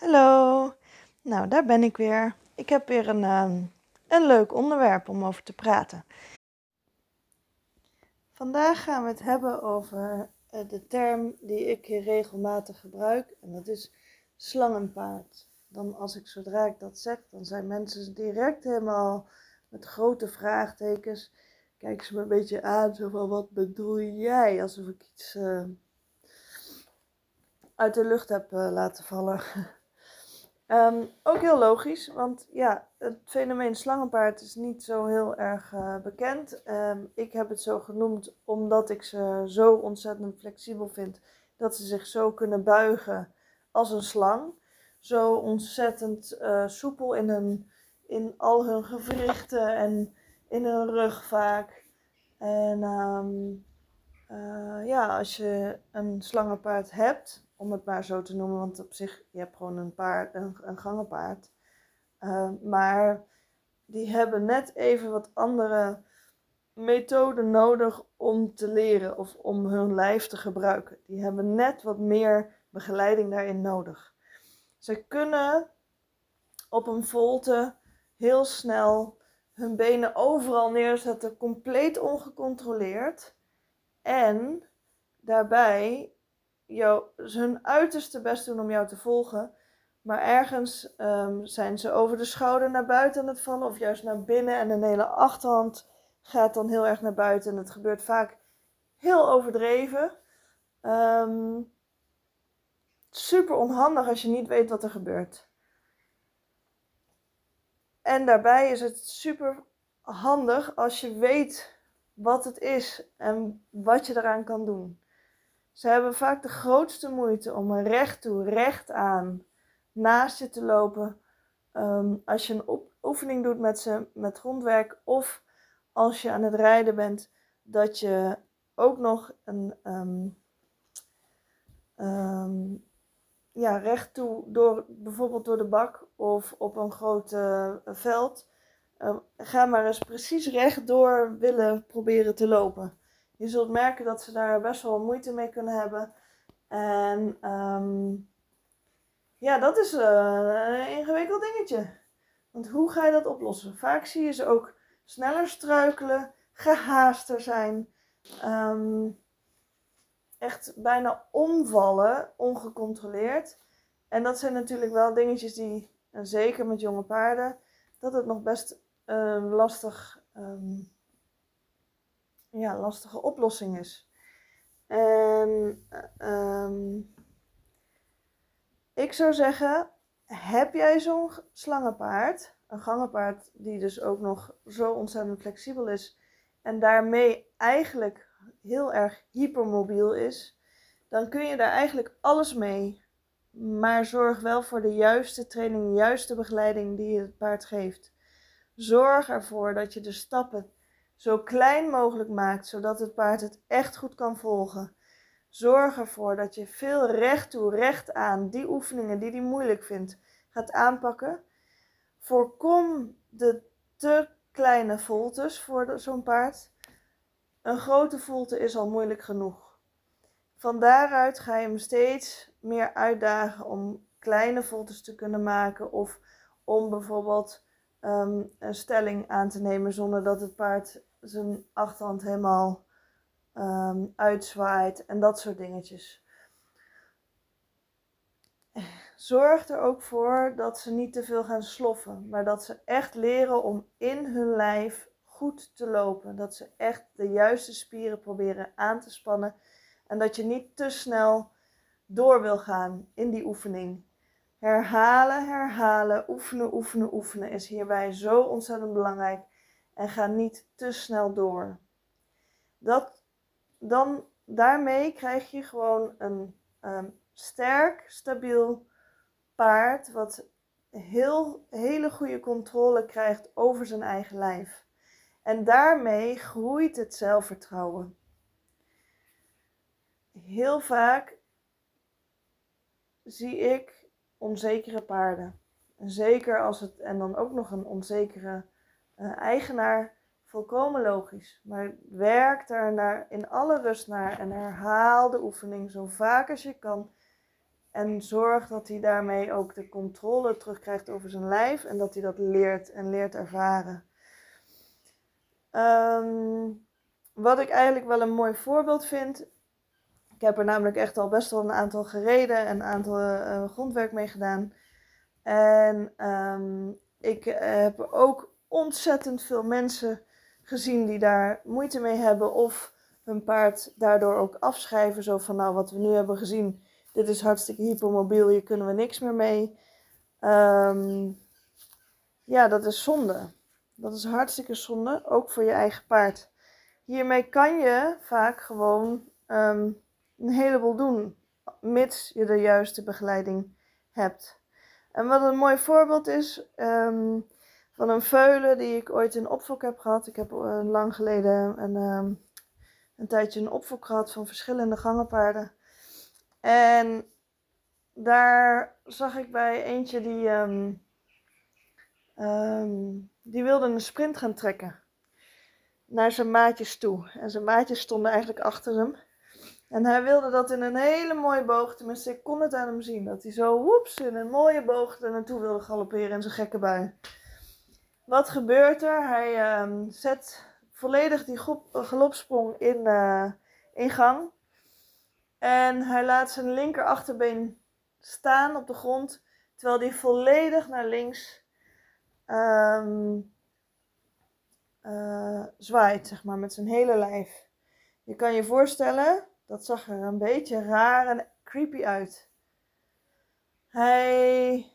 Hallo, nou daar ben ik weer. Ik heb weer een, ehm, een leuk onderwerp om over te praten. Vandaag gaan we het hebben over eh, de term die ik hier regelmatig gebruik en dat is slangenpaard. Dan als ik zodra ik dat zeg, dan zijn mensen direct helemaal met grote vraagtekens. Kijken ze me een beetje aan, zo van wat bedoel jij? Alsof ik iets uh, uit de lucht heb uh, laten vallen. Um, ook heel logisch, want ja, het fenomeen slangenpaard is niet zo heel erg uh, bekend. Um, ik heb het zo genoemd omdat ik ze zo ontzettend flexibel vind dat ze zich zo kunnen buigen als een slang. Zo ontzettend uh, soepel in, hun, in al hun gewrichten en in hun rug vaak. En um, uh, ja, als je een slangenpaard hebt, om het maar zo te noemen, want op zich, je hebt gewoon een paard, een, een gangenpaard. Uh, maar die hebben net even wat andere methoden nodig om te leren of om hun lijf te gebruiken. Die hebben net wat meer begeleiding daarin nodig. Ze kunnen op een volte heel snel hun benen overal neerzetten, compleet ongecontroleerd. En daarbij jou, hun uiterste best doen om jou te volgen. Maar ergens um, zijn ze over de schouder naar buiten aan het vallen, of juist naar binnen. En een hele achterhand gaat dan heel erg naar buiten. En het gebeurt vaak heel overdreven. Um, super onhandig als je niet weet wat er gebeurt. En daarbij is het super handig als je weet wat het is en wat je eraan kan doen. Ze hebben vaak de grootste moeite om er recht toe, recht aan, naast je te lopen. Um, als je een oefening doet met ze met grondwerk of als je aan het rijden bent, dat je ook nog een um, um, ja, recht toe, door, bijvoorbeeld door de bak of op een groot uh, veld, ga maar eens precies rechtdoor willen proberen te lopen je zult merken dat ze daar best wel moeite mee kunnen hebben. En um, ja, dat is uh, een ingewikkeld dingetje. Want hoe ga je dat oplossen? Vaak zie je ze ook sneller struikelen, gehaaster zijn, um, echt bijna omvallen, ongecontroleerd. En dat zijn natuurlijk wel dingetjes die, en zeker met jonge paarden, dat het nog best uh, lastig um, ja, lastige oplossing is. En um, ik zou zeggen, heb jij zo'n slangenpaard, een gangenpaard die dus ook nog zo ontzettend flexibel is en daarmee eigenlijk heel erg hypermobiel is, dan kun je daar eigenlijk alles mee. Maar zorg wel voor de juiste training, de juiste begeleiding die je het paard geeft. Zorg ervoor dat je de stappen zo klein mogelijk maakt, zodat het paard het echt goed kan volgen. Zorg ervoor dat je veel recht toe, recht aan, die oefeningen die hij moeilijk vindt, gaat aanpakken. Voorkom de te kleine voltes voor zo'n paard. Een grote volte is al moeilijk genoeg. Van daaruit ga je hem steeds meer uitdagen om kleine voltes te kunnen maken of om bijvoorbeeld um, een stelling aan te nemen zonder dat het paard zijn achterhand helemaal um, uitzwaait en dat soort dingetjes. Zorg er ook voor dat ze niet te veel gaan sloffen, maar dat ze echt leren om in hun lijf goed te lopen. Dat ze echt de juiste spieren proberen aan te spannen en dat je niet te snel door wil gaan in die oefening. Herhalen, herhalen, oefenen, oefenen, oefenen is hierbij zo ontzettend belangrijk en ga niet te snel door. Dat, dan, daarmee krijg je gewoon een um, sterk, stabiel paard wat heel, hele goede controle krijgt over zijn eigen lijf. En daarmee groeit het zelfvertrouwen. Heel vaak zie ik onzekere paarden. zeker als het, en dan ook nog een onzekere eigenaar volkomen logisch. Maar werk daar naar, in alle rust naar en herhaal de oefening zo vaak als je kan. En zorg dat hij daarmee ook de controle terugkrijgt over zijn lijf en dat hij dat leert en leert ervaren. Ehm, wat ik eigenlijk wel een mooi voorbeeld vind. Ik heb er namelijk echt al best wel een aantal gereden en een aantal uh, grondwerk mee gedaan. En ehm, ik heb ook ontzettend veel mensen gezien die daar moeite mee hebben of hun paard daardoor ook afschrijven. Zo van nou wat we nu hebben gezien, dit is hartstikke hypermobiel, hier kunnen we niks meer mee. Um, ja, dat is zonde. Dat is hartstikke zonde, ook voor je eigen paard. Hiermee kan je vaak gewoon um, een heleboel doen, mits je de juiste begeleiding hebt. En wat een mooi voorbeeld is um, van een veulen die ik ooit in opvolk heb gehad. Ik heb uh, lang geleden een, um, een tijdje een opvolk gehad van verschillende gangenpaarden. En daar zag ik bij eentje die, um, um, die wilde een sprint gaan trekken. Naar zijn maatjes toe. En zijn maatjes stonden eigenlijk achter hem. En hij wilde dat in een hele mooie boog. Tenminste, ik kon het aan hem zien. Dat hij zo woeps in een mooie boog er naartoe wilde galopperen in zijn gekke bui. Wat gebeurt er? Hij um, zet volledig die galopsprong in, uh, in gang. En hij laat zijn linker achterbeen staan op de grond, terwijl hij volledig naar links um, uh, zwaait, zeg maar, met zijn hele lijf. Je kan je voorstellen, dat zag er een beetje raar en creepy uit. Hij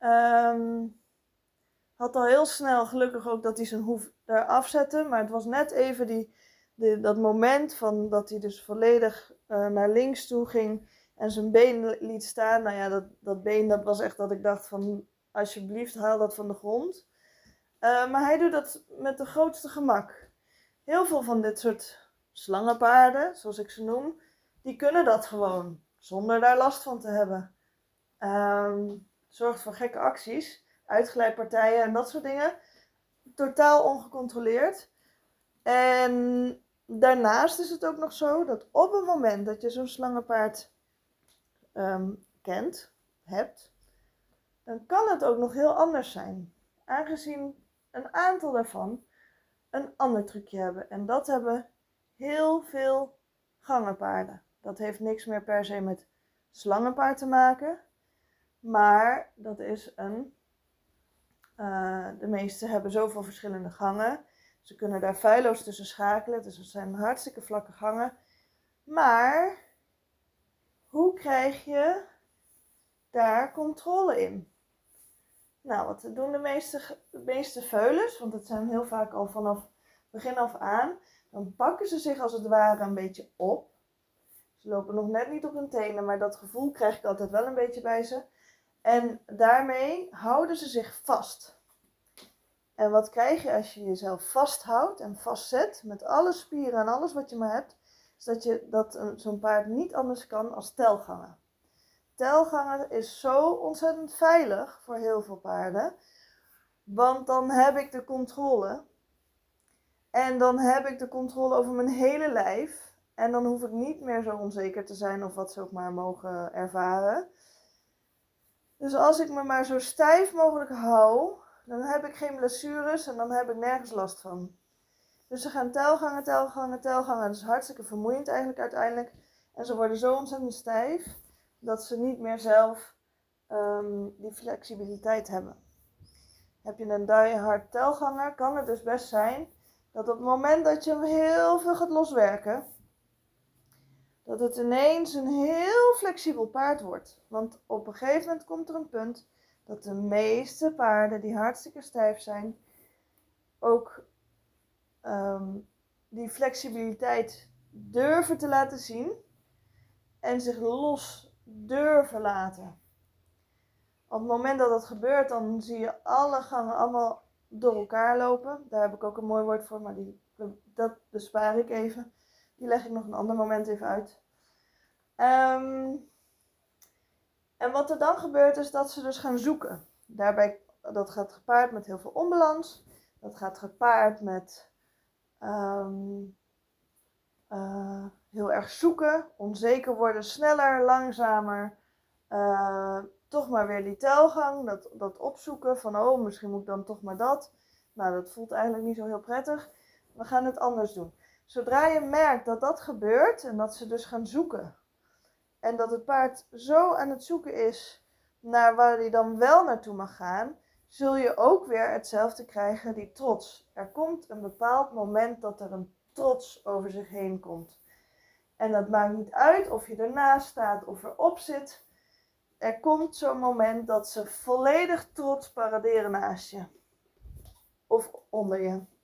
um, had al heel snel, gelukkig ook, dat hij zijn hoef eraf zette, maar het was net even die, dat moment van dat hij dus volledig uh, naar links toe ging en zijn been liet staan. Nou ja, dat, dat been, dat was echt dat ik dacht van, alsjeblieft, haal dat van de grond. Uh, maar hij doet dat met de grootste gemak. Heel veel van dit soort slangenpaarden, zoals ik ze noem, die kunnen dat gewoon, zonder daar last van te hebben. Um, zorgt voor gekke acties, uitglijdpartijen en dat soort dingen. Totaal ongecontroleerd. En daarnaast is het ook nog zo dat op het moment dat je zo'n slangenpaard um, kent, hebt, dan kan het ook nog heel anders zijn. Aangezien een aantal daarvan een ander trucje hebben. En dat hebben heel veel gangenpaarden. Dat heeft niks meer per se met slangenpaard te maken. Maar dat is een. Uh, de meeste hebben zoveel verschillende gangen. Ze kunnen daar feilloos tussen schakelen. Dus het zijn hartstikke vlakke gangen. Maar hoe krijg je daar controle in? Nou, wat doen de meeste, de meeste veulens? Want dat zijn heel vaak al vanaf begin af aan. Dan pakken ze zich als het ware een beetje op. Ze lopen nog net niet op hun tenen, maar dat gevoel krijg ik altijd wel een beetje bij ze. En daarmee houden ze zich vast. En wat krijg je als je jezelf vasthoudt en vastzet met alle spieren en alles wat je maar hebt, is dat, je, dat zo'n paard niet anders kan als telgangen. Telgangen is zo ontzettend veilig voor heel veel paarden, want dan heb ik de controle. En dan heb ik de controle over mijn hele lijf. En dan hoef ik niet meer zo onzeker te zijn of wat ze ook maar mogen ervaren. Dus als ik me maar zo stijf mogelijk hou, dan heb ik geen blessures en dan heb ik nergens last van. Dus ze gaan telgangen, telgangen, telgangen. Dat is hartstikke vermoeiend eigenlijk uiteindelijk. En ze worden zo ontzettend stijf dat ze niet meer zelf um, die flexibiliteit hebben. Heb je een die-hard telganger, kan het dus best zijn dat op het moment dat je hem heel veel gaat loswerken, dat het ineens een heel flexibel paard wordt. Want op een gegeven moment komt er een punt dat de meeste paarden die hartstikke stijf zijn, ook um, die flexibiliteit durven te laten zien en zich los durven laten. Op het moment dat dat gebeurt, dan zie je alle gangen allemaal door elkaar lopen. Daar heb ik ook een mooi woord voor, maar die, dat bespaar ik even. Die leg ik nog een ander moment even uit. Um, en wat er dan gebeurt is dat ze dus gaan zoeken. Daarbij, dat gaat gepaard met heel veel onbalans. Dat gaat gepaard met um, uh, heel erg zoeken, onzeker worden, sneller, langzamer. eh, toch maar weer die telgang, dat, dat opzoeken van oh, misschien moet ik dan toch maar dat. Nou, dat voelt eigenlijk niet zo heel prettig. We gaan het anders doen. Zodra je merkt dat dat gebeurt en dat ze dus gaan zoeken en dat het paard zo aan het zoeken is naar waar hij dan wel naartoe mag gaan, zul je ook weer hetzelfde krijgen, die trots. Er komt een bepaald moment dat er een trots over zich heen komt. En dat maakt niet uit of je ernaast staat of erop zit. Er komt zo'n moment dat ze volledig trots paraderen naast je. Of onder je.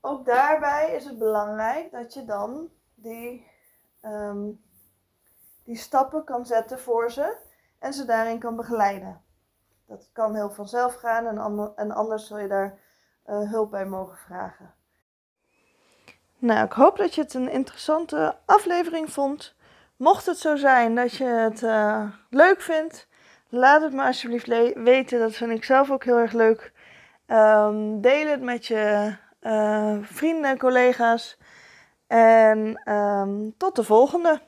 Ook daarbij is het belangrijk dat je dan die, ehm, die stappen kan zetten voor ze en ze daarin kan begeleiden. Dat kan heel vanzelf gaan en, en anders zul je daar uh, hulp bij mogen vragen. Nou, ik hoop dat je het een interessante aflevering vond. Mocht het zo zijn dat je het uh, leuk vindt, laat het me alsjeblieft weten. Dat vind ik zelf ook heel erg leuk. Um, deel het met je vrienden en collega's. En um, tot de volgende.